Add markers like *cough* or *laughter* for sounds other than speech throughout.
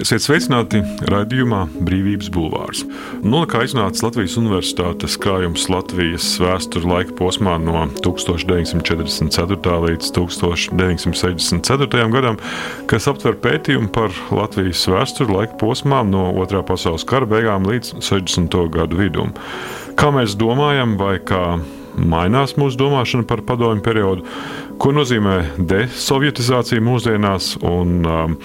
Esiet sveicināti raidījumā Brīvības Bulvārs. Nolikā iznāca Latvijas Universitātes krājums Latvijas vēstures laika posmā no 1944. līdz 1964. gadam, kas aptver pētījumu par Latvijas vēstures laika posmām no Otrā pasaules kara beigām līdz 60. gadu vidum. Kā mēs domājam, vai kā mainās mūsu domāšana par padomju periodu, ko nozīmē desovietizācija mūsdienās un um,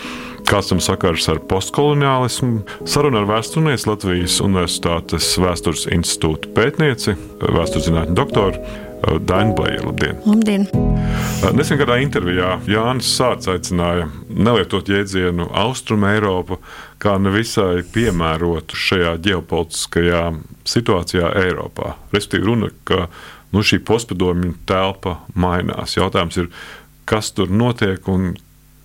Kāds tam sakars ar postkoloniālismu? Saruna ar vēsturnieci Latvijas Universitātes Vēstures institūta pētnieci, vēstures zinātņu doktoru uh, Dainu Blēju. Labdien! Labdien. Uh, nesen kādā intervijā Jānis Sārts aicināja nelietot jēdzienu Austrum Eiropu kā nevisai piemērotu šajā ģeopolitiskajā situācijā Eiropā. Respektīvi, runa, ka nu, šī postpadomju telpa mainās. Jautājums ir, kas tur notiek un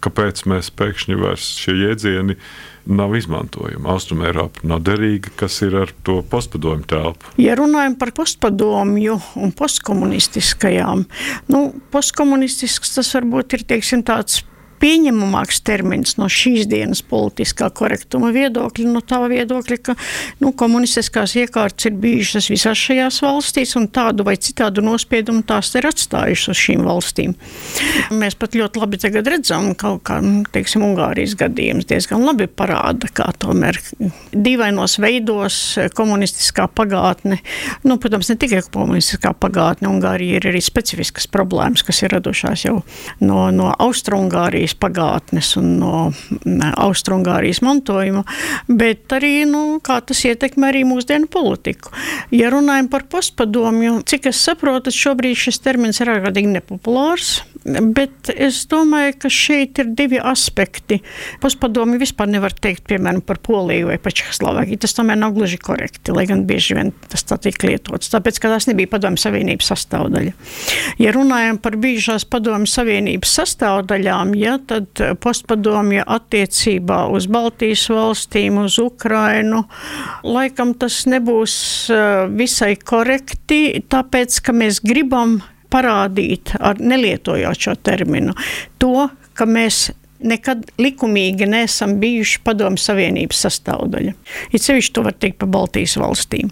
kāpēc mēs pēkšņi vairs šie jēdzieni nav izmantojami. Austrumēropa nav derīga, kas ir ar to postpadomju telpu. Ja runājam par postpadomju un postkomunistiskajām, nu, postkomunistisks tas varbūt ir teiksim, tāds pieņemamāks termins no šīs dienas politiskā korektuma viedokļa, no tā viedokļa, ka nu, komunistiskās iekārtas ir bijušas visās šajās valstīs un tādu vai citādu nospiedumu tās ir atstājušas uz šīm valstīm. Mēs pat ļoti labi redzam, ka kaut kā, nu, teiksim, Ungārijas gadījums diezgan labi parāda, kā tomēr dīvainos veidos komunistiskā pagātne, nu, protams, ne tikai komunistiskā pagātne, Ungārija ir arī specifiskas problēmas, kas ir radušās jau no, no Austro-Ungārijas Ungārijas pagātnes un no Austrungārijas mantojuma, bet arī, nu, kā tas ietekmē arī mūsdienu politiku. Ja runājam par postpadomju, cik es saprotu, šobrīd šis termins ir ārkārtīgi nepopulārs. Bet es domāju, ka šeit ir divi aspekti. Postpadomi vispār nevar teikt, piemēram, par Poliju vai par Čehoslovākiju. Tas tomēr nav gluži korekti, lai gan bieži vien tas tā tiek lietots. Tāpēc, ka tas nebija Padomju Savienības sastāvdaļa. Ja runājam par bijušās Padomju Savienības sastāvdaļām, ja, tad postpadomju attiecībā uz Baltijas valstīm, uz Ukrainu, laikam tas nebūs eh, visai korekti, tāpēc, ka mēs gribam parādīt, ar, nelietojot šo terminu, to, ka mēs nekad likumīgi neesam bijuši Padomu Savienības sastāvdaļa. It sevišķi to var teikt par Baltijas valstīm.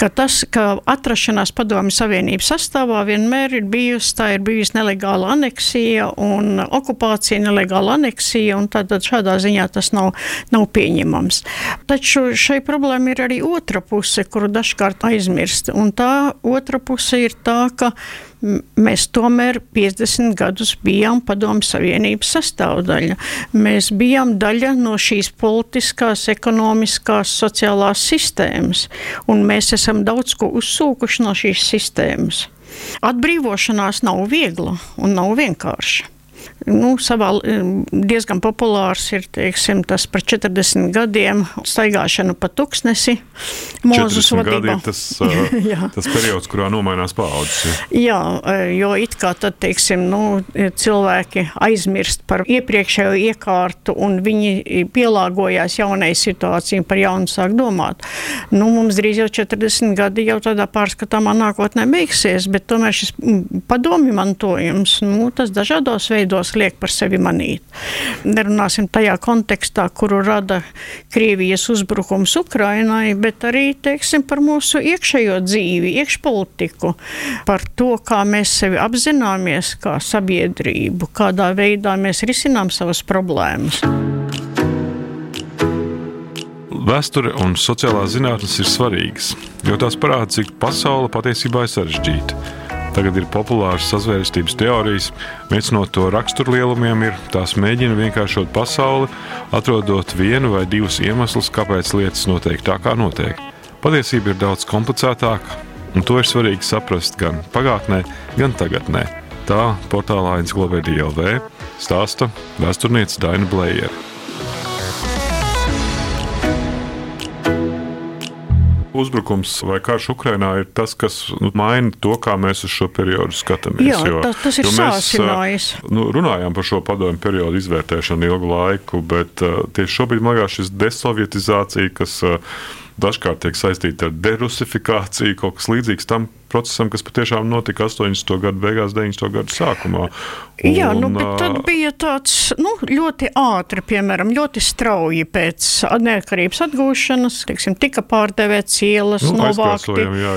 Ka tas, ka atrašanās Padomu Savienības sastāvā vienmēr ir bijusi, tā ir bijusi nelegāla aneksija un okupācija, nelegāla aneksija, un tātad šādā ziņā tas nav, nav pieņemams. Taču šai problēma ir arī otra puse, kuru dažkārt aizmirst, un tā otra puse ir tā, ka mēs tomēr 50 gadus bijām Padomu Savienības sastāvdaļa daļa. Mēs bijām daļa no šīs politiskās, ekonomiskās, sociālās sistēmas, un mēs esam daudz ko uzsūkuši no šīs sistēmas. Atbrīvošanās nav viegla un nav vienkārša nu, savā, diezgan populārs ir teiksim, tas par 40 gadiem staigāšanu pa tuksnesi. Mūzes vadībā. Tas, *laughs* tas periods, kurā nomainās paudzes. Jā. jā, jo it kā tad, teiksim, nu, cilvēki aizmirst par iepriekšējo iekārtu un viņi pielāgojās jaunai situācijai par jaunu sāk domāt. Nu, mums drīz jau 40 gadi jau tādā pārskatāmā nākotnē beigsies, bet tomēr šis padomju mantojums, nu, tas dažādos veidos kas liek par sevi manīt. Nerunāsim tajā kontekstā, kuru rada Krievijas uzbrukums Ukrainai, bet arī teiksim, par mūsu iekšējo dzīvi, iekšpolitiku, par to, kā mēs sevi apzināmies kā sabiedrību, kādā veidā mēs risinām savas problēmas. Vēsture un sociālās zinātnes ir svarīgas, jo tās parāda, cik pasaule patiesībā ir sarežģīta. Tagad ir populāras sazvērstības teorijas. Viens no to raksturlielumiem ir tās mēģina vienkāršot pasauli, atrodot vienu vai divus iemeslus, kāpēc lietas notiek tā, kā notiek. Patiesība ir daudz komplicētāka, un to ir svarīgi saprast gan pagātnē, gan tagadnē. Tā portālā Encyklopēdija LV stāsta vēsturniece Daina Blējera. Uzbrukums vai karš Ukrainā ir tas, kas nu, maina to, kā mēs uz šo periodu skatāmies. Jā, jo, tas, tas ir sācinājis. Nu, runājām par šo padomu periodu izvērtēšanu ilgu laiku, bet uh, tieši šobrīd man liekas šis desovietizācija, kas uh, dažkārt tiek saistīta ar derusifikāciju, kaut kas līdzīgs tam, procesam, kas patiešām notika 80. gadu beigās, 90. gadu sākumā. Un, Jā, nu, bet tad bija tāds nu, ļoti ātri, piemēram, ļoti strauji pēc neatkarības atgūšanas, teiksim, tika pārdevēts ielas, nu, novākti, jā,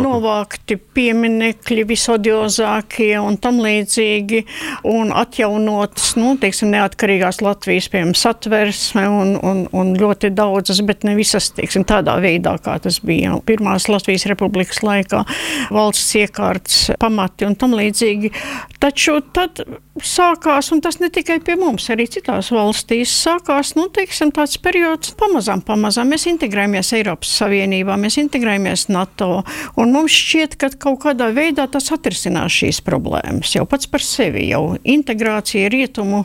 novākti pieminekļi visodiozākie un tam līdzīgi, un atjaunotas, nu, teiksim, neatkarīgās Latvijas, piemēram, satversme un, un, un ļoti daudzas, bet ne visas, teiksim, tādā veidā, kā tas bija Pirmās Latvijas republikas laikā, valsts iekārtas pamati un tam līdzīgi. Taču tad sākās, un tas ne tikai pie mums, arī citās valstīs, sākās nu, teiksim, tāds periods, pamazām, pamazām mēs integrējamies Eiropas Savienībā, mēs integrējamies NATO, un mums šķiet, ka kaut kādā veidā tas atrisinās šīs problēmas jau pats par sevi. Jau integrācija rietumu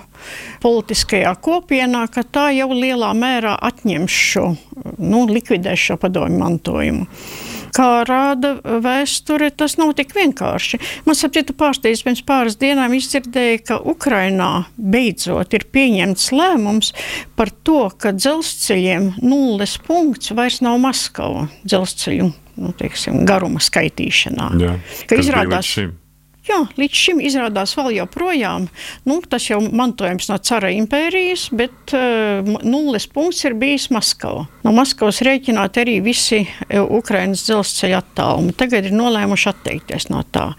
politiskajā kopienā, ka tā jau lielā mērā atņem šo, nu, likvidēs šo padomju mantojumu kā rāda vēsture, tas nav tik vienkārši. Man sapratu pārsteigts, pirms pāris dienām izdzirdēju, ka Ukrainā beidzot ir pieņemts lēmums par to, ka dzelzceļiem nulles punkts vairs nav Maskava dzelzceļu nu, teiksim, garuma skaitīšanā. Jā, ka izrādās, Jā, līdz šim izrādās vēl joprojām, nu, tas jau mantojums no cara impērijas, bet uh, nulles punkts ir bijis Maskava. No Maskavas rēķināt arī visi uh, Ukrainas dzelzceļa attālumi. Tagad ir nolēmuši atteikties no tā.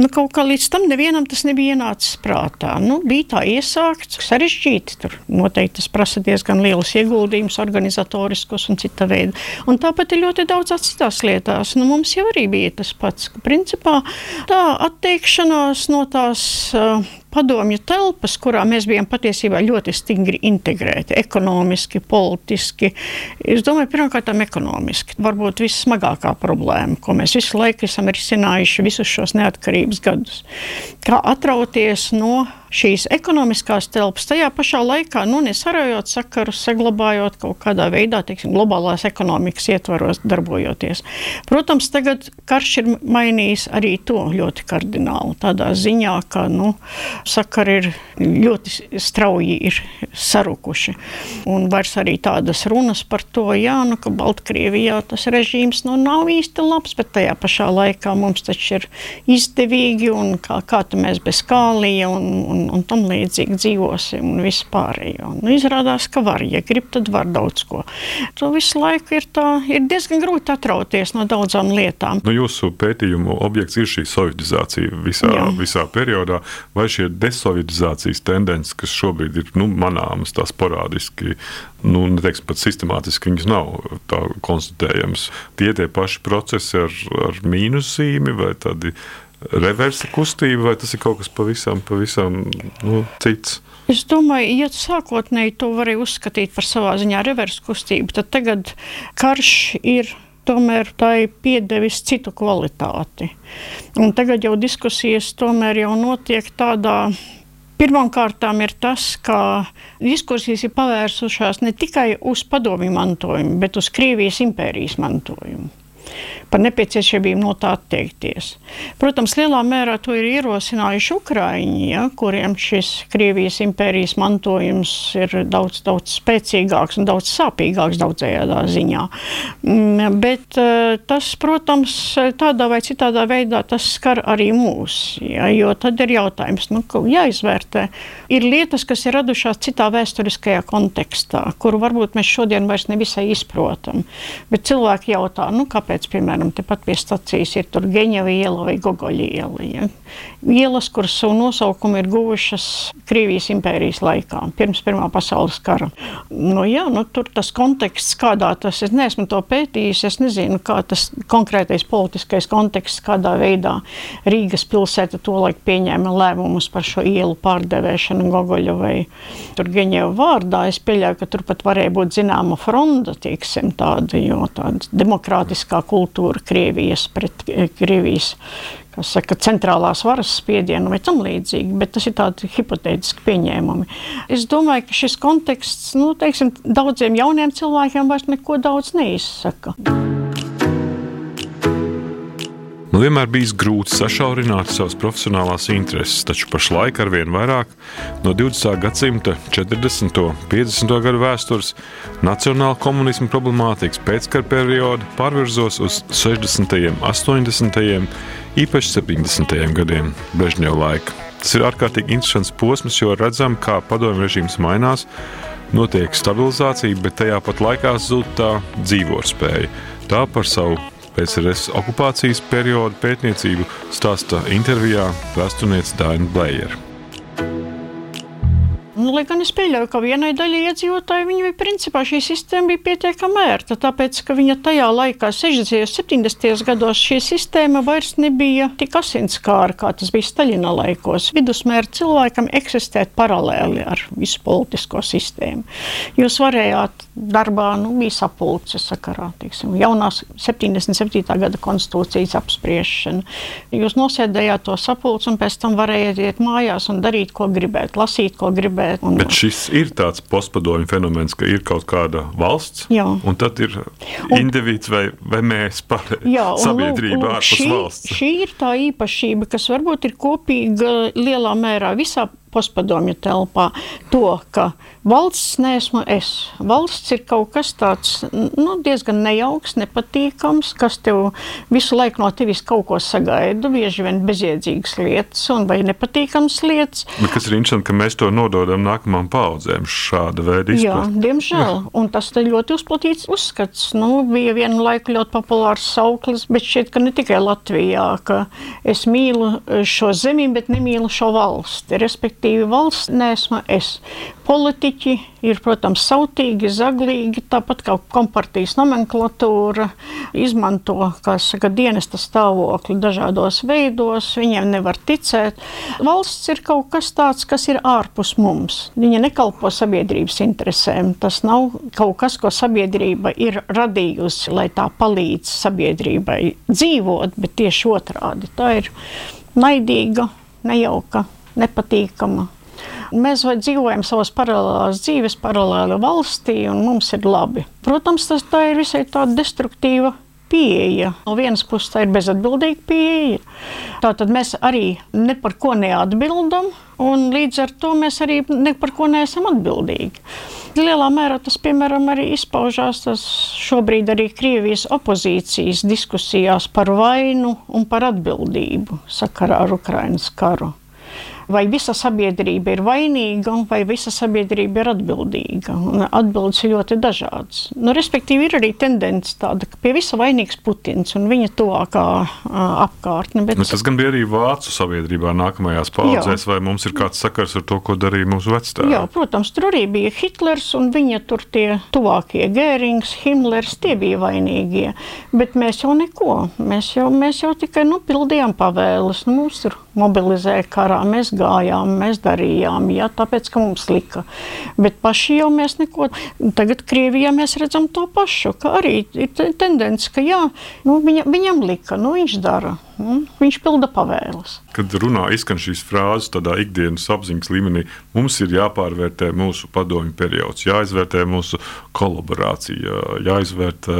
Nu, kaut kā līdz tam nevienam tas nebija ienācis prātā. Nu, bija tā iesākts, sarežģīti. Tur noteikti tas prasa diezgan lielus ieguldījumus, organizatoriskus un cita veida. Un tāpat ir ļoti daudz citās lietās. Nu, mums jau arī bija tas pats. Principā tā atteikt atteikšanās no tās padomju telpas, kurā mēs bijām patiesībā ļoti stingri integrēti, ekonomiski, politiski. Es domāju, pirmkārt, ekonomiski. Varbūt vissmagākā problēma, ko mēs visu laiku esam risinājuši visus šos neatkarības gadus. Kā atrauties no šīs ekonomiskās telpas, tajā pašā laikā nu, nesarojot sakarus, saglabājot kaut kādā veidā, teiksim, globālās ekonomikas ietvaros darbojoties. Protams, tagad karš ir mainījis arī to ļoti kardināli. Tādā ziņā, ka nu, sakari ir ļoti strauji ir sarukuši. Un vairs arī tādas runas par to, jā, nu, ka Baltkrievijā tas režīms nu, nav īsti labs, bet tajā pašā laikā mums taču ir izdevīgi un kā, kā mēs bez kālija un, un, un tam līdzīgi dzīvosim un viss pārējo. Nu, izrādās, ka var, ja grib, tad var daudz ko. To visu laiku ir, tā, ir diezgan grūti atrauties no daudzām lietām. Nu, jūsu pētījumu objekts ir šī sovietizācija visā, jā. visā periodā, vai šie desovietizācijas tendences, kas šobrīd ir nu, manāmas, tās parādiski, nu, neteiksim, pat sistemātiski viņas nav konstatējamas. Tie tie paši procesi ar, ar mīnusīmi vai tādi reversa kustība, vai tas ir kaut kas pavisam, pavisam nu, cits? Es domāju, ja sākotnēji to varēja uzskatīt par savā ziņā reversa kustību, tad tagad karš ir tomēr tai piedevis citu kvalitāti. Un tagad jau diskusijas tomēr jau notiek tādā. Pirmkārt, ir tas, ka diskusijas ir pavērsušās ne tikai uz padomju mantojumu, bet uz Krievijas impērijas mantojumu par nepieciešamību no tā atteikties. Protams, lielā mērā to ir ierosinājuši Ukraiņi, ja, kuriem šis Krievijas impērijas mantojums ir daudz, daudz spēcīgāks un daudz sāpīgāks daudzējādā ziņā. Mm, bet eh, tas, protams, tādā vai citādā veidā tas skar arī mūs, ja, jo tad ir jautājums, nu, jāizvērtē. Ir lietas, kas ir radušās citā vēsturiskajā kontekstā, kuru varbūt mēs šodien vairs nevisai izprotam. Bet cilvēki jautā, nu, kāpēc, piemēram, tepat pie stacijas ir Geņeva iela vai Gogoļa iela. Ja? Ielas, kuras savu nosaukumu ir guvušas Krievijas impērijas laikā, pirms Pirmā pasaules kara. Nu, jā, nu, tur tas konteksts, kādā tas, es neesmu to pētījis, es nezinu, kā tas konkrētais politiskais konteksts, kādā veidā Rīgas pilsēta tolaik pieņēma lēmumus par šo ielu pārdevēšanu Gogoļa vai Geņeva vārdā. Es pieļauju, ka tur pat varēja būt zināma fronda, tieksim, tāda, jo tāda demokrātiskā kultūra Krievijas pret eh, Krievijas saka, centrālās varas spiedienu vai tam līdzīgi, bet tas ir tādi hipotētiski pieņēmumi. Es domāju, ka šis konteksts nu, teiksim, daudziem jauniem cilvēkiem vairs neko daudz neizsaka. Man vienmēr bijis grūti sašaurināt savas profesionālās intereses, taču pašlaik ar vien vairāk no 20. gadsimta 40. un 50. gadu vēstures nacionāla komunisma problemātikas pēckara perioda pārvirzos uz 60. un 80. īpaši 70. gadiem Brežņeva laika. Tas ir ārkārtīgi interesants posms, jo redzam, kā padomju režīms mainās, notiek stabilizācija, bet tajā pat laikā zūd tā dzīvotspēja. Tā par savu PSRS okupācijas perioda pētniecību stāsta intervijā vēsturniece Dāna Blējera. Nu, lai gan es pieļauju, ka vienai daļai iedzīvotāji viņa bija principā šī sistēma bija pietiekami ērta, tāpēc, ka viņa tajā laikā, 60. un 70. gados, šī sistēma vairs nebija tik asinskāra, kā tas bija Staļina laikos. Vidusmēra cilvēkam eksistēt paralēli ar visu politisko sistēmu. Jūs varējāt darbā, nu, bija sapulce sakarā, teiksim, jaunās 77. gada konstitūcijas apspriešana. Jūs nosēdējāt to sapulci un pēc tam varējāt iet mājās un darīt, ko gribēt, lasīt, ko gribēt gribēt. Un... Bet šis ir tāds postpadomju fenomens, ka ir kaut kāda valsts, Jā. un tad ir un... indivīds vai, vai mēs par Jā, sabiedrību ārpus šī, valsts. Šī ir tā īpašība, kas varbūt ir kopīga lielā mērā visā postpadomju telpā, to, ka valsts neesmu es. Valsts ir kaut kas tāds nu, diezgan nejauks, nepatīkams, kas tev visu laiku no tevis kaut ko sagaida, bieži vien bezjēdzīgas lietas un vai nepatīkamas lietas. Bet kas ir interesanti, ka mēs to nododam nākamām paudzēm šāda veida izpratni. Jā, diemžēl. Un tas ļoti uzplatīts uzskats. Nu, bija vienu laiku ļoti populārs sauklis, bet šķiet, ka ne tikai Latvijā, ka es mīlu šo zemi, bet nemīlu šo valsti. Respektīvi, respektīvi valsts nesmu es. Politiķi ir, protams, sautīgi, zaglīgi, tāpat kā kompartijas nomenklatūra izmanto, saka, dienesta stāvokli dažādos veidos, viņiem nevar ticēt. Valsts ir kaut kas tāds, kas ir ārpus mums. Viņa nekalpo sabiedrības interesēm. Tas nav kaut kas, ko sabiedrība ir radījusi, lai tā palīdz sabiedrībai dzīvot, bet tieši otrādi. Tā ir naidīga, nejauka nepatīkama. Mēs dzīvojam savas paralēlās dzīves, paralēli valstī, un mums ir labi. Protams, tas ir visai tāda destruktīva pieeja. No vienas puses, tā ir bezatbildīga pieeja. Tātad mēs arī par ko neatbildam, un līdz ar to mēs arī par ko neesam atbildīgi. Lielā mērā tas, piemēram, arī izpaužās šobrīd arī Krievijas opozīcijas diskusijās par vainu un par atbildību sakarā ar Ukrainas karu vai visa sabiedrība ir vainīga, vai visa sabiedrība ir atbildīga. Atbildes ir ļoti dažādas. Nu, respektīvi, ir arī tendence tāda, ka pie visa vainīgs Putins un viņa tuvākā apkārtne. Bet... Nu, tas gan bija arī Vācu sabiedrībā nākamajās paudzēs, vai mums ir kāds sakars ar to, ko darīja mūsu vecāki? Jā, protams, tur arī bija Hitlers un viņa tur tie tuvākie Gērings, Himlers, tie bija vainīgie. Bet mēs jau neko, mēs jau, mēs jau tikai nu, pildījām pavēles. Nu, mums tur mobilizēja karā, mēs gājām, mēs darījām, ja, tāpēc, ka mums lika. Bet paši jau mēs neko. Tagad Krievijā mēs redzam to pašu, ka arī ir tendence, ka jā, nu, viņa, viņam lika, nu, viņš dara. Nu, viņš pilda pavēles. Kad runā izskan šīs frāzes tādā ikdienas apziņas līmenī, mums ir jāpārvērtē mūsu padomju periods, jāizvērtē mūsu kolaborācija, jāizvērtē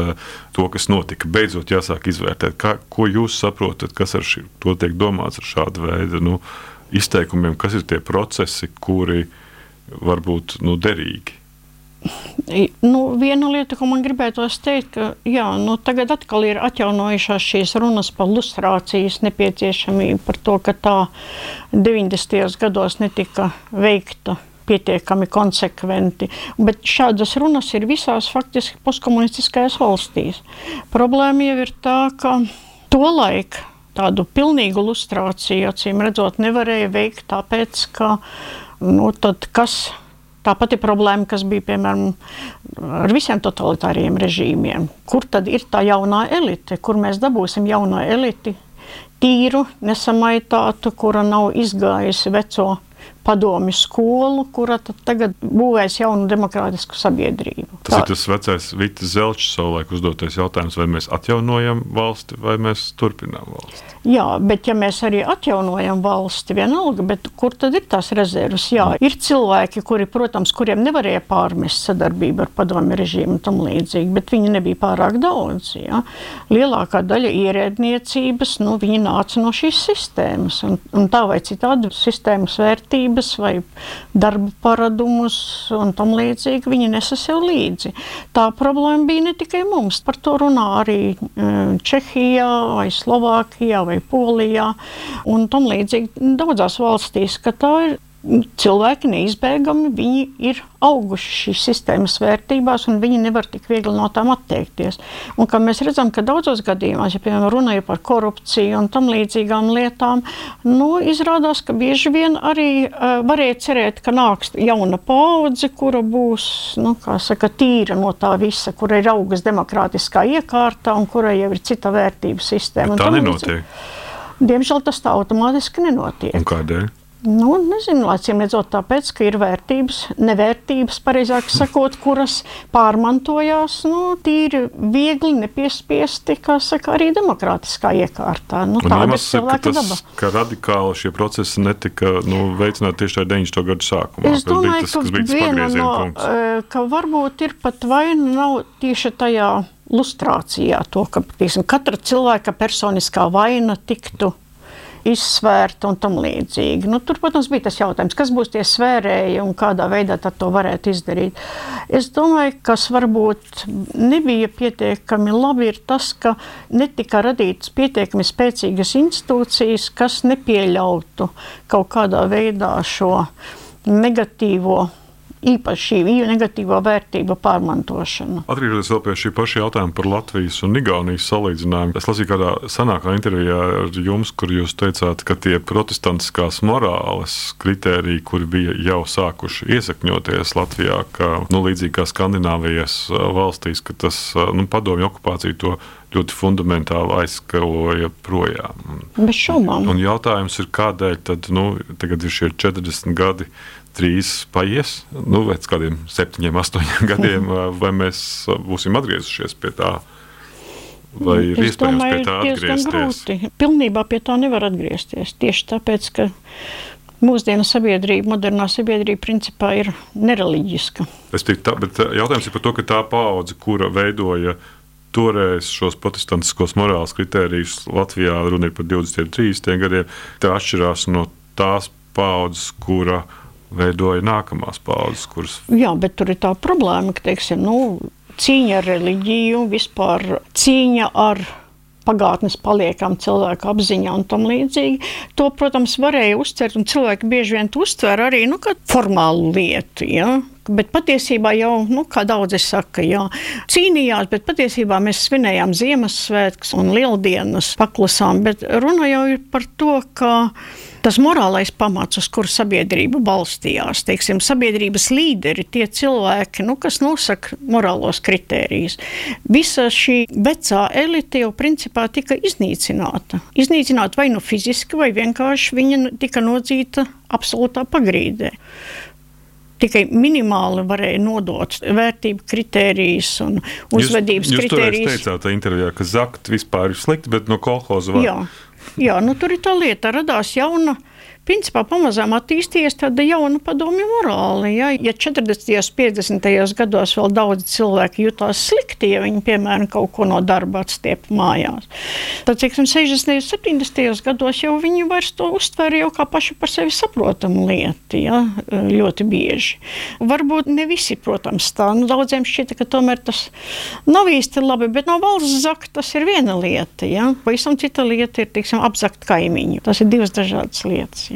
to, kas notika. Beidzot, jāsāk izvērtēt, kā, ko jūs saprotat, kas ar šī, to tiek domāts ar šādu veidu. Nu, izteikumiem, kas ir tie procesi, kuri var būt nu, derīgi. Nu, viena lieta, ko man gribētos teikt, ka jā, nu, tagad atkal ir atjaunojušās šīs runas par lustrācijas nepieciešamību, par to, ka tā 90. gados netika veikta pietiekami konsekventi. Bet šādas runas ir visās faktiski postkomunistiskajās valstīs. Problēma jau ir tā, ka to laiku tādu pilnīgu lustrāciju, acīm redzot, nevarēja veikt, tāpēc ka nu, kas. Tā pati problēma, kas bija piemēram ar visiem totalitāriem režīmiem. Kur tad ir tā jaunā elite, kur mēs dabūsim jauno eliti, tīru, nesamaitātu, kura nav izgājusi veco padomju skolu, kura tagad būvēs jaunu demokrātisku sabiedrību. Tas Tā. ir tas vecais Vitas Zelčs savulaik uzdotais jautājums, vai mēs atjaunojam valsti vai mēs turpinām valsti. Jā, bet ja mēs arī atjaunojam valsti, vienalga, bet kur tad ir tās rezervas? Jā, ir cilvēki, kuri, protams, kuriem nevarēja pārmest sadarbību ar padomju režīmu un tam līdzīgi, bet viņi nebija pārāk daudz. Jā. Lielākā daļa ierēdniecības, nu, viņi nāca no šīs sistēmas, un, un tā vai citādi sistēmas vērtības vai darba paradumus un tam līdzīgi viņi nesa sev līdzi. Tā problēma bija ne tikai mums, par to runā arī eh, Čehijā vai Slovākijā vai Polijā un tam līdzīgi daudzās valstīs, ka tā ir cilvēki neizbēgami viņi ir auguši šīs sistēmas vērtībās, un viņi nevar tik viegli no tām atteikties. Un, mēs redzam, ka daudzos gadījumos, ja piemēram runāja par korupciju un tam līdzīgām lietām, nu, izrādās, ka bieži vien arī uh, varēja cerēt, ka nāks jauna paudze, kura būs nu, saka, tīra no tā visa, kura ir augas demokrātiskā iekārta un kurai jau ir cita vērtību sistēma. Bet tā nenotiek. Diemžēl tas tā automātiski nenotiek. Un kādēļ? Nu, nezinu, acīm redzot, tāpēc, ka ir vērtības, nevērtības, pareizāk sakot, kuras pārmantojās nu, tīri viegli, nepiespiesti, kā saka, arī demokrātiskā iekārtā. Nu, tāda ir cilvēka tas, daba. Ka radikāli šie procesi netika nu, veicināti tieši tajā 90. gadu sākumā. Es domāju, tas, ka, viena no, punkts. Eh, ka varbūt ir pat vaina nav tieši tajā lustrācijā, to, ka tieksim, katra cilvēka personiskā vaina tiktu izsvērta un tam līdzīgi. Nu, tur, protams, bija tas jautājums, kas būs tie svērēji un kādā veidā to varētu izdarīt. Es domāju, kas varbūt nebija pietiekami labi, ir tas, ka netika radītas pietiekami spēcīgas institūcijas, kas nepieļautu kaut kādā veidā šo negatīvo īpaši šī negatīvā vērtība pārmantošana. Atgriežoties vēl pie šī paša jautājuma par Latvijas un Igaunijas salīdzinājumu, es lasīju kādā senākā intervijā ar jums, kur jūs teicāt, ka tie protestantiskās morāles kritēriji, kuri bija jau sākuši iesakņoties Latvijā, ka nu, līdzīgi kā Skandināvijas valstīs, ka tas nu, padomju okupācija to ļoti fundamentāli aizskaloja projām. Bez šaubām. Un jautājums ir, kādēļ tad nu, tagad ir šie 40 gadi drīz paies, nu, pēc kādiem septiņiem, astoņiem *laughs* gadiem, vai mēs būsim atgriezušies pie tā. Vai ir es iespējams domāju, pie tā atgriezties? Grūti. Pilnībā pie tā nevar atgriezties. Tieši tāpēc, ka mūsdienu sabiedrība, modernā sabiedrība, principā ir nereliģiska. Es teiktu, tā, bet jautājums ir par to, ka tā paudze, kura veidoja toreiz šos protestantiskos morāles kritērijus Latvijā, runa ir par 20, 30 gadiem, tā atšķirās no tās paudzes, kura veidoja nākamās paudzes. Kuras... Jā, bet tur ir tā problēma, ka teiksim, nu, cīņa ar reliģiju, vispār cīņa ar pagātnes paliekam cilvēku apziņā un tam līdzīgi. To, protams, varēja uztvert, un cilvēki bieži vien uztver arī nu, formālu lietu. Ja? Bet patiesībā jau, nu, kā daudzi saka, jā, cīnījās, bet patiesībā mēs svinējām Ziemassvētkus un Lieldienas paklusām. Bet runa jau ir par to, ka tas morālais pamats, uz kuru sabiedrība balstījās, teiksim, sabiedrības līderi, tie cilvēki, nu, kas nosaka morālos kritērijus. Visa šī vecā elite jau principā tika iznīcināta. Iznīcināta vai nu fiziski, vai vienkārši viņa tika nodzīta absolūtā pagrīdē tikai minimāli varēja nodot vērtību kritērijas un uzvedības jūs, jūs kritērijas. Jūs teicāt intervijā, ka zakt vispār ir slikti, bet no kolhoza var. Jā, Jā, nu, tur ir tā lieta, radās jauna principā pamazām attīstījies tāda jauna padomju morāla. Ja, ja 40. un 50. gados vēl daudzi cilvēki jutās slikti, ja viņi, piemēram, kaut ko no darba atstiepa mājās, tad, teiksim, 60. un 70. gados jau viņi vairs to uztvēra jau kā pašu par sevi saprotamu lietu, ja, ļoti bieži. Varbūt ne visi, protams, tā. Nu, daudziem šķita, ka tomēr tas nav īsti labi, bet no valsts zakt tas ir viena lieta. Ja. Pavisam cita lieta ir, teiksim, apzakt kaimiņu. Tas ir divas dažādas lietas. Ja.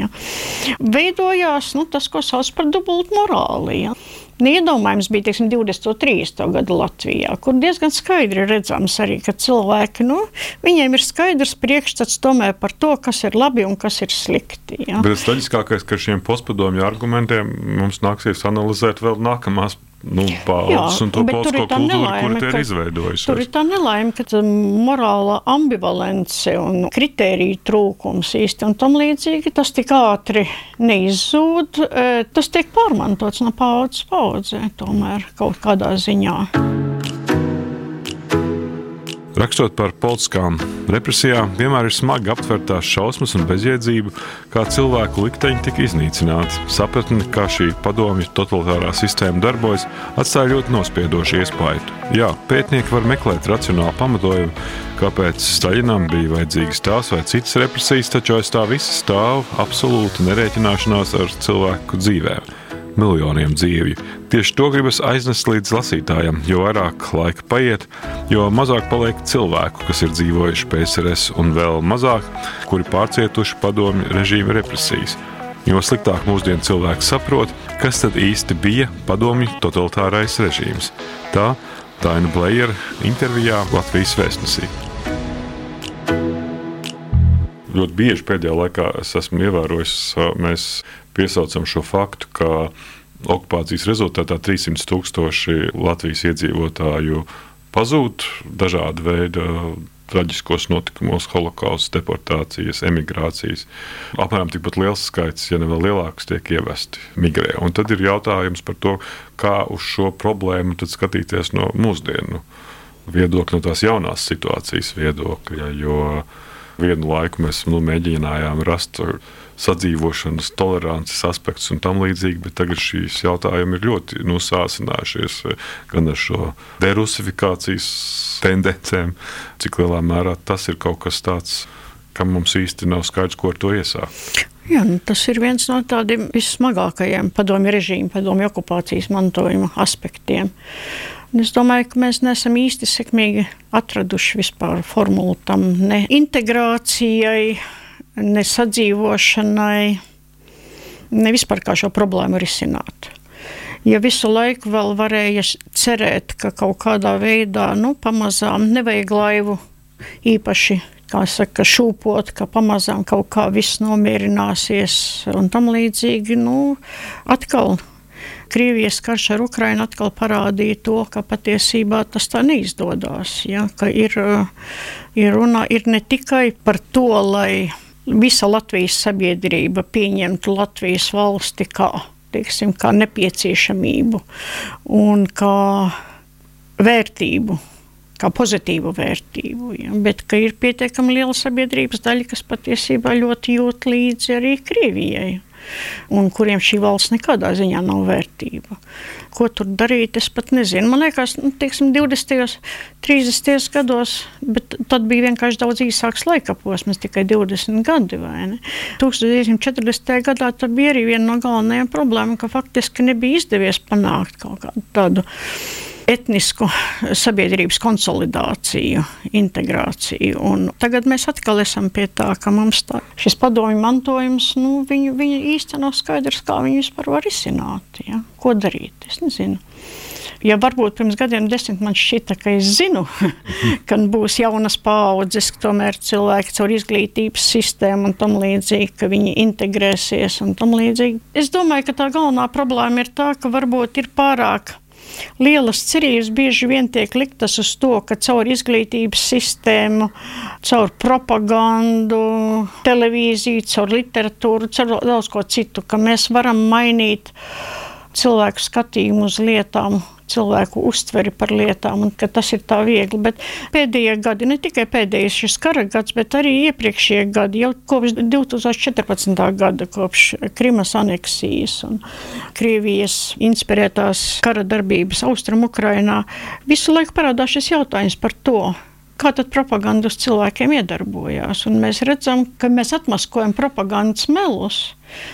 Veidojās nu, tas, ko sauc par dubultu morāli. Ja. Iedomājums bija teiksim, 23. gada Latvijā, kur diezgan skaidri redzams arī, ka cilvēki, nu, viņiem ir skaidrs priekšstats tomēr par to, kas ir labi un kas ir slikti. Ja. Bet tas traģiskākais, ka šiem postpadomju argumentiem mums nāksies analizēt vēl nākamās nu, paudzes un to politisko kultūru, kur tie ir izveidojusi. Tur ir tā nelaime, ka morāla ambivalence un kritērija trūkums īsti un tam līdzīgi tas tik ātri neizzūd. E, tas tiek pārmantots no paudzes paudzē tomēr kaut kādā ziņā. Rakstot par politiskām represijām, vienmēr ir smagi aptvert tās šausmas un bezjēdzību, kā cilvēku likteņi tika iznīcināti. Sapratni, kā šī padomju totalitārā sistēma darbojas, atstāja ļoti nospiedošu iespaidu. Jā, pētnieki var meklēt racionālu pamatojumu, kāpēc Staļinam bija vajadzīgas tās vai citas represijas, taču aiz tā visa stāv absolūta nerēķināšanās ar cilvēku dzīvēm miljoniem dzīvju. Tieši to gribas aiznest līdz lasītājam. Jo vairāk laika paiet, jo mazāk paliek cilvēku, kas ir dzīvojuši PSRS, un vēl mazāk, kuri pārcietuši padomju režīma represijas. Jo sliktāk mūsdienu cilvēki saprot, kas tad īsti bija padomju totalitārais režīms. Tā Daina Blējera intervijā Latvijas vēstnesī ļoti bieži pēdējā laikā es esmu ievērojis, mēs piesaucam šo faktu, ka okupācijas rezultātā 300 tūkstoši Latvijas iedzīvotāju pazūd dažādu veidu traģiskos notikumos, holokausts, deportācijas, emigrācijas. Apmēram tikpat liels skaits, ja ne vēl lielāks, tiek ievesti migrē. Un tad ir jautājums par to, kā uz šo problēmu skatīties no mūsdienu viedokļa, no tās jaunās situācijas viedokļa. Jo vienu laiku mēs nu, mēģinājām rast sadzīvošanas, tolerances aspekts un tam līdzīgi, bet tagad šīs jautājumi ir ļoti nu, sāsinājušies gan ar šo derusifikācijas tendencēm, cik lielā mērā tas ir kaut kas tāds, kam mums īsti nav skaidrs, ko ar to iesākt. Jā, nu, tas ir viens no tādiem vissmagākajiem padomju režīmu, padomju okupācijas mantojuma aspektiem. Un es domāju, ka mēs neesam īsti sekmīgi atraduši vispār formulu tam ne integrācijai, ne sadzīvošanai, ne vispār kā šo problēmu risināt. Ja visu laiku vēl varēja cerēt, ka kaut kādā veidā, nu, pamazām nevajag laivu īpaši kā saka, šūpot, ka pamazām kaut kā viss nomierināsies un tam līdzīgi. Nu, atkal Krievijas karš ar Ukrajinu atkal parādīja to, ka patiesībā tas tā neizdodas. Ja, ir, ir runa ir ne tikai par to, lai visa Latvijas sabiedrība pieņemtu Latvijas valsti kā, teiksim, kā nepieciešamību un kā vērtību, kā pozitīvu vērtību. Ja? Bet ir pietiekami liela sabiedrības daļa, kas patiesībā ļoti jūt līdzi arī Krievijai un kuriem šī valsts nekādā ziņā nav vērtība. Ko tur darīt, es pat nezinu. Man liekas, nu, teiksim, 20. un 30. gados, bet tad bija vienkārši daudz īsāks laika posms, tikai 20 gadi. 1940. gadā tā bija arī viena no galvenajām problēmām, ka faktiski nebija izdevies panākt kaut kādu tādu etnisku sabiedrības konsolidāciju, integrāciju. Un tagad mēs atkal esam pie tā, ka mums tā, šis padomju mantojums, nu, viņu, viņu īsti nav skaidrs, kā viņu vispār var izsināt. Ja? Ko darīt? Es nezinu. Ja varbūt pirms gadiem desmit man šķita, ka es zinu, *laughs* ka būs jaunas paudzes, tomēr cilvēki caur izglītības sistēmu un tam līdzīgi, ka viņi integrēsies un tam līdzīgi. Es domāju, ka tā galvenā problēma ir tā, ka varbūt ir pārāk lielas cerības bieži vien tiek liktas uz to, ka caur izglītības sistēmu, caur propagandu, televīziju, caur literatūru, caur daudz ko citu, ka mēs varam mainīt cilvēku skatījumu uz lietām, cilvēku uztveri par lietām, un tas ir tā viegli. Bet pēdējie gadi, ne tikai pēdējais šis kara gads, bet arī iepriekšējie gadi, jau kopš 2014. gada, kopš Krimas aneksijas un Krievijas inspirētās kara darbības Austrum Ukrainā, visu laiku parādās šis jautājums par to, kā tad propaganda uz cilvēkiem iedarbojās. Un mēs redzam, ka mēs atmaskojam propagandas melus.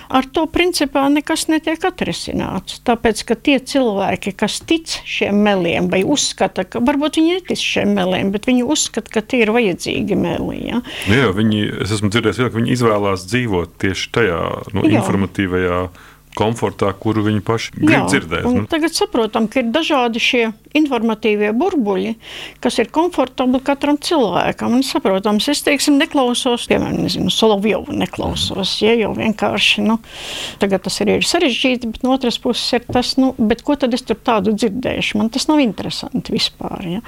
Ar to principā nekas netiek atrisināts. Tāpēc, ka tie cilvēki, kas tic šiem meliem, vai uzskata, ka varbūt viņi netic šiem meliem, bet viņi uzskata, ka tie ir vajadzīgi meli. Ja? Nu jā, viņi, es esmu dzirdējis, ka viņi izvēlās dzīvot tieši tajā nu, informatīvajā komfortā, kuru viņi paši grib Jā, dzirdēt. Nu? Tagad saprotam, ka ir dažādi šie informatīvie burbuļi, kas ir komfortabli katram cilvēkam. Un, saprotams, es teiksim, neklausos, piemēram, nezinu, Solovjovu neklausos. Ja, jo vienkārši nu, tagad tas arī ir sarežģīti, bet no otras puses ir tas, nu, ko tad es tur tādu dzirdēšu. Man tas nav interesanti vispār. Ja.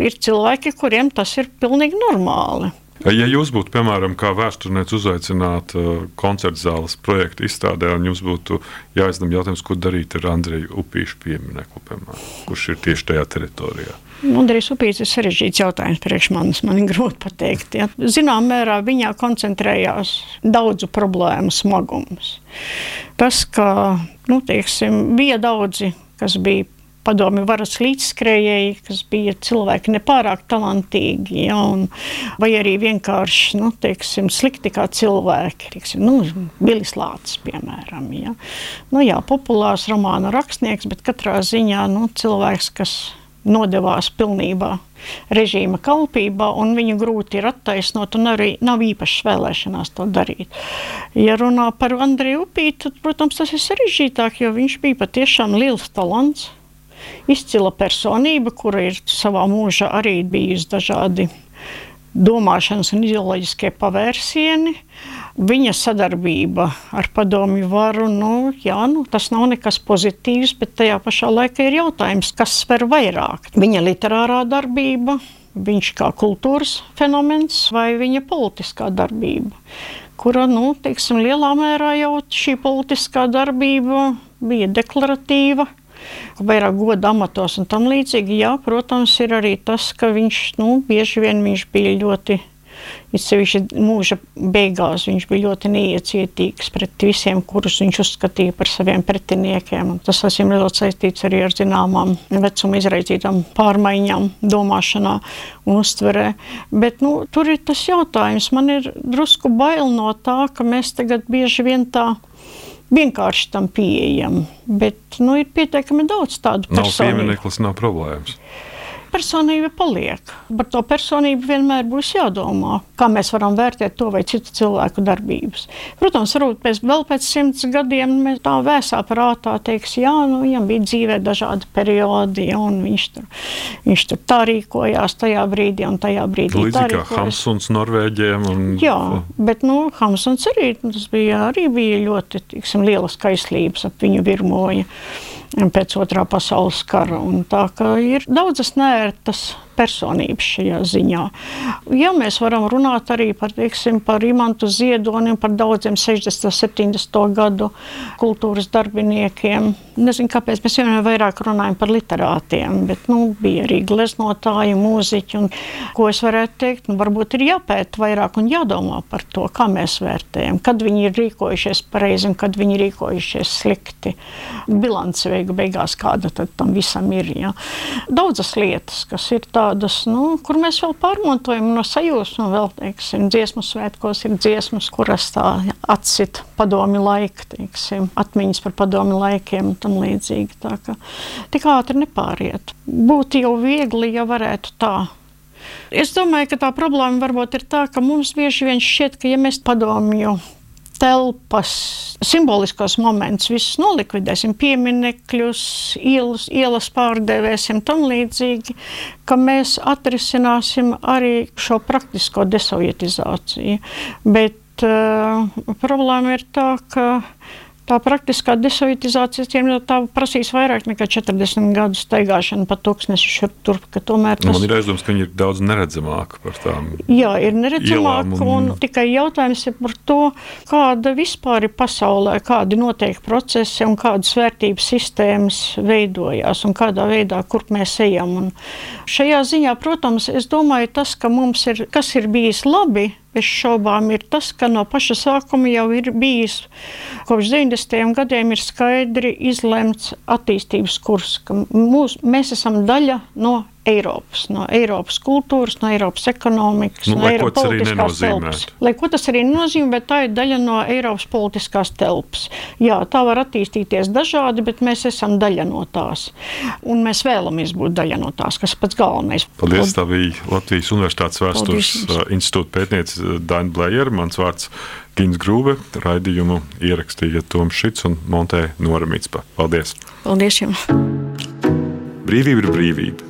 Ir cilvēki, kuriem tas ir pilnīgi normāli. Ja jūs būtu, piemēram, kā vēsturnieks uzaicināta uh, koncerta zāles projekta izstādē, un jums būtu jāizdem jautājums, ko darīt ar Andreju Upīšu pieminiektu, kurš ir tieši tajā teritorijā. Andrejs Upīts ir sarežģīts jautājums priekš manis, man ir grūti pateikt. Ja. Zinām mērā viņā koncentrējās daudzu problēmu smagums. Tas, ka, nu, teiksim, bija daudzi, kas bija padomju varas līdzskrējēji, kas bija cilvēki nepārāk talantīgi, ja, un, vai arī vienkārši nu, teiksim, slikti kā cilvēki. Teiksim, nu, Bilis Lācis, piemēram. Ja. Nu, jā, populārs romānu rakstnieks, bet katrā ziņā nu, cilvēks, kas nodevās pilnībā režīma kalpībā, un viņu grūti ir attaisnot, un arī nav īpašas vēlēšanās to darīt. Ja runā par Andriju Upītu, tad, protams, tas ir sarežģītāk, jo viņš bija patiešām liels talants izcila personība, kura ir savā mūžā arī bijusi dažādi domāšanas un ideoloģiskie pavērsieni. Viņa sadarbība ar padomju varu, nu, jā, nu, tas nav nekas pozitīvs, bet tajā pašā laikā ir jautājums, kas sver vairāk. Viņa literārā darbība, viņš kā kultūras fenomens vai viņa politiskā darbība, kura, nu, teiksim, lielā mērā jau šī politiskā darbība bija deklaratīva, vairāk goda amatos un tam līdzīgi. Jā, protams, ir arī tas, ka viņš nu, bieži vien viņš bija ļoti. Īpaši mūža beigās viņš bija ļoti neiecietīgs pret visiem, kurus viņš uzskatīja par saviem pretiniekiem. Tas esam ļoti saistīts arī ar zināmām vecuma izraidzītām pārmaiņām, domāšanā un uztverē. Bet nu, tur ir tas jautājums. Man ir drusku bail no tā, ka mēs tagad bieži vien tā vienkārši tam pieejami. Bet nu, ir pietiekami daudz tādu personu. Nav piemineklis, nav problēmas personība paliek. Par to personību vienmēr būs jādomā, kā mēs varam vērtēt to vai citu cilvēku darbības. Protams, varbūt pēc, vēl pēc simts gadiem mēs tā vēsā prātā teiks, jā, nu, viņam bija dzīvē dažādi periodi, ja, un viņš tur, viņš tur tā rīkojās tajā brīdī un tajā brīdī. Līdzīgi kā Hamsuns Norvēģiem. Un... Jā, bet, nu, Hamsuns arī, bija, arī bija ļoti, tiksim, lielas kaislības ap viņu virmoja pēc otrā pasaules kara. Un tā kā ir daudzas nērtas personības šajā ziņā. Ja mēs varam runāt arī par, teiksim, par Imantu Ziedoni un par daudziem 60. un 70. gadu kultūras darbiniekiem, nezinu, kāpēc mēs vienmēr vairāk runājam par literātiem, bet nu, bija arī gleznotāji, mūziķi. Un, ko es varētu teikt, nu, varbūt ir jāpēta vairāk un jādomā par to, kā mēs vērtējam, kad viņi ir rīkojušies pareizi un kad viņi ir rīkojušies slikti. Bilance beigu beigās kāda tam visam ir. Ja. Daudzas lietas, kas ir tā tādas, nu, kur mēs vēl pārmantojam no sajūsmu. Vēl, teiksim, dziesmu svētkos ir dziesmas, kuras tā atsit padomi laika, teiksim, atmiņas par padomi laikiem un tam līdzīgi. Tā kā tik ātri nepāriet. Būtu jau viegli, ja varētu tā Es domāju, ka tā problēma varbūt ir tā, ka mums bieži vien šķiet, ka ja mēs padomju telpas, simboliskos momentus, visus nolikvidēsim, pieminekļus, ielas, ielas pārdevēsim, tam līdzīgi, ka mēs atrisināsim arī šo praktisko desovietizāciju. Bet uh, problēma ir tā, ka tā praktiskā desovietizācija tiem tā prasīs vairāk nekā 40 gadu staigāšanu pa tūkstnešu šurp turp, ka tomēr tas... Man ir aizdoms, ka viņi ir daudz neredzamāki par tām Jā, ir neredzamāki un... un tikai jautājums ir par to, kāda vispār ir pasaulē, kādi notiek procesi un kādas vērtības sistēmas veidojās un kādā veidā, kur mēs ejam. Un šajā ziņā, protams, es domāju tas, ka mums ir, kas ir bijis labi, bez šaubām ir tas, ka no paša sākuma jau ir bijis, kopš 90. gadiem ir skaidri izlemts attīstības kurs, ka mūs, mēs esam daļa no Eiropas, no Eiropas kultūras, no Eiropas ekonomikas, nu, no Eiropas politiskās telpas. Lai ko tas arī nozīmē, bet tā ir daļa no Eiropas politiskās telpas. Jā, tā var attīstīties dažādi, bet mēs esam daļa no tās. Un mēs vēlamies būt daļa no tās, kas pats galvenais. Paldies, tā bija Latvijas Universitātes vēstures uh, institūta pētniece uh, Daina Blējera, mans vārds Gins Grūve, raidījumu ierakstīja Toms Šits un Montē Nora Mitspa. Paldies! Paldies jums! Brīvība ir brīvība.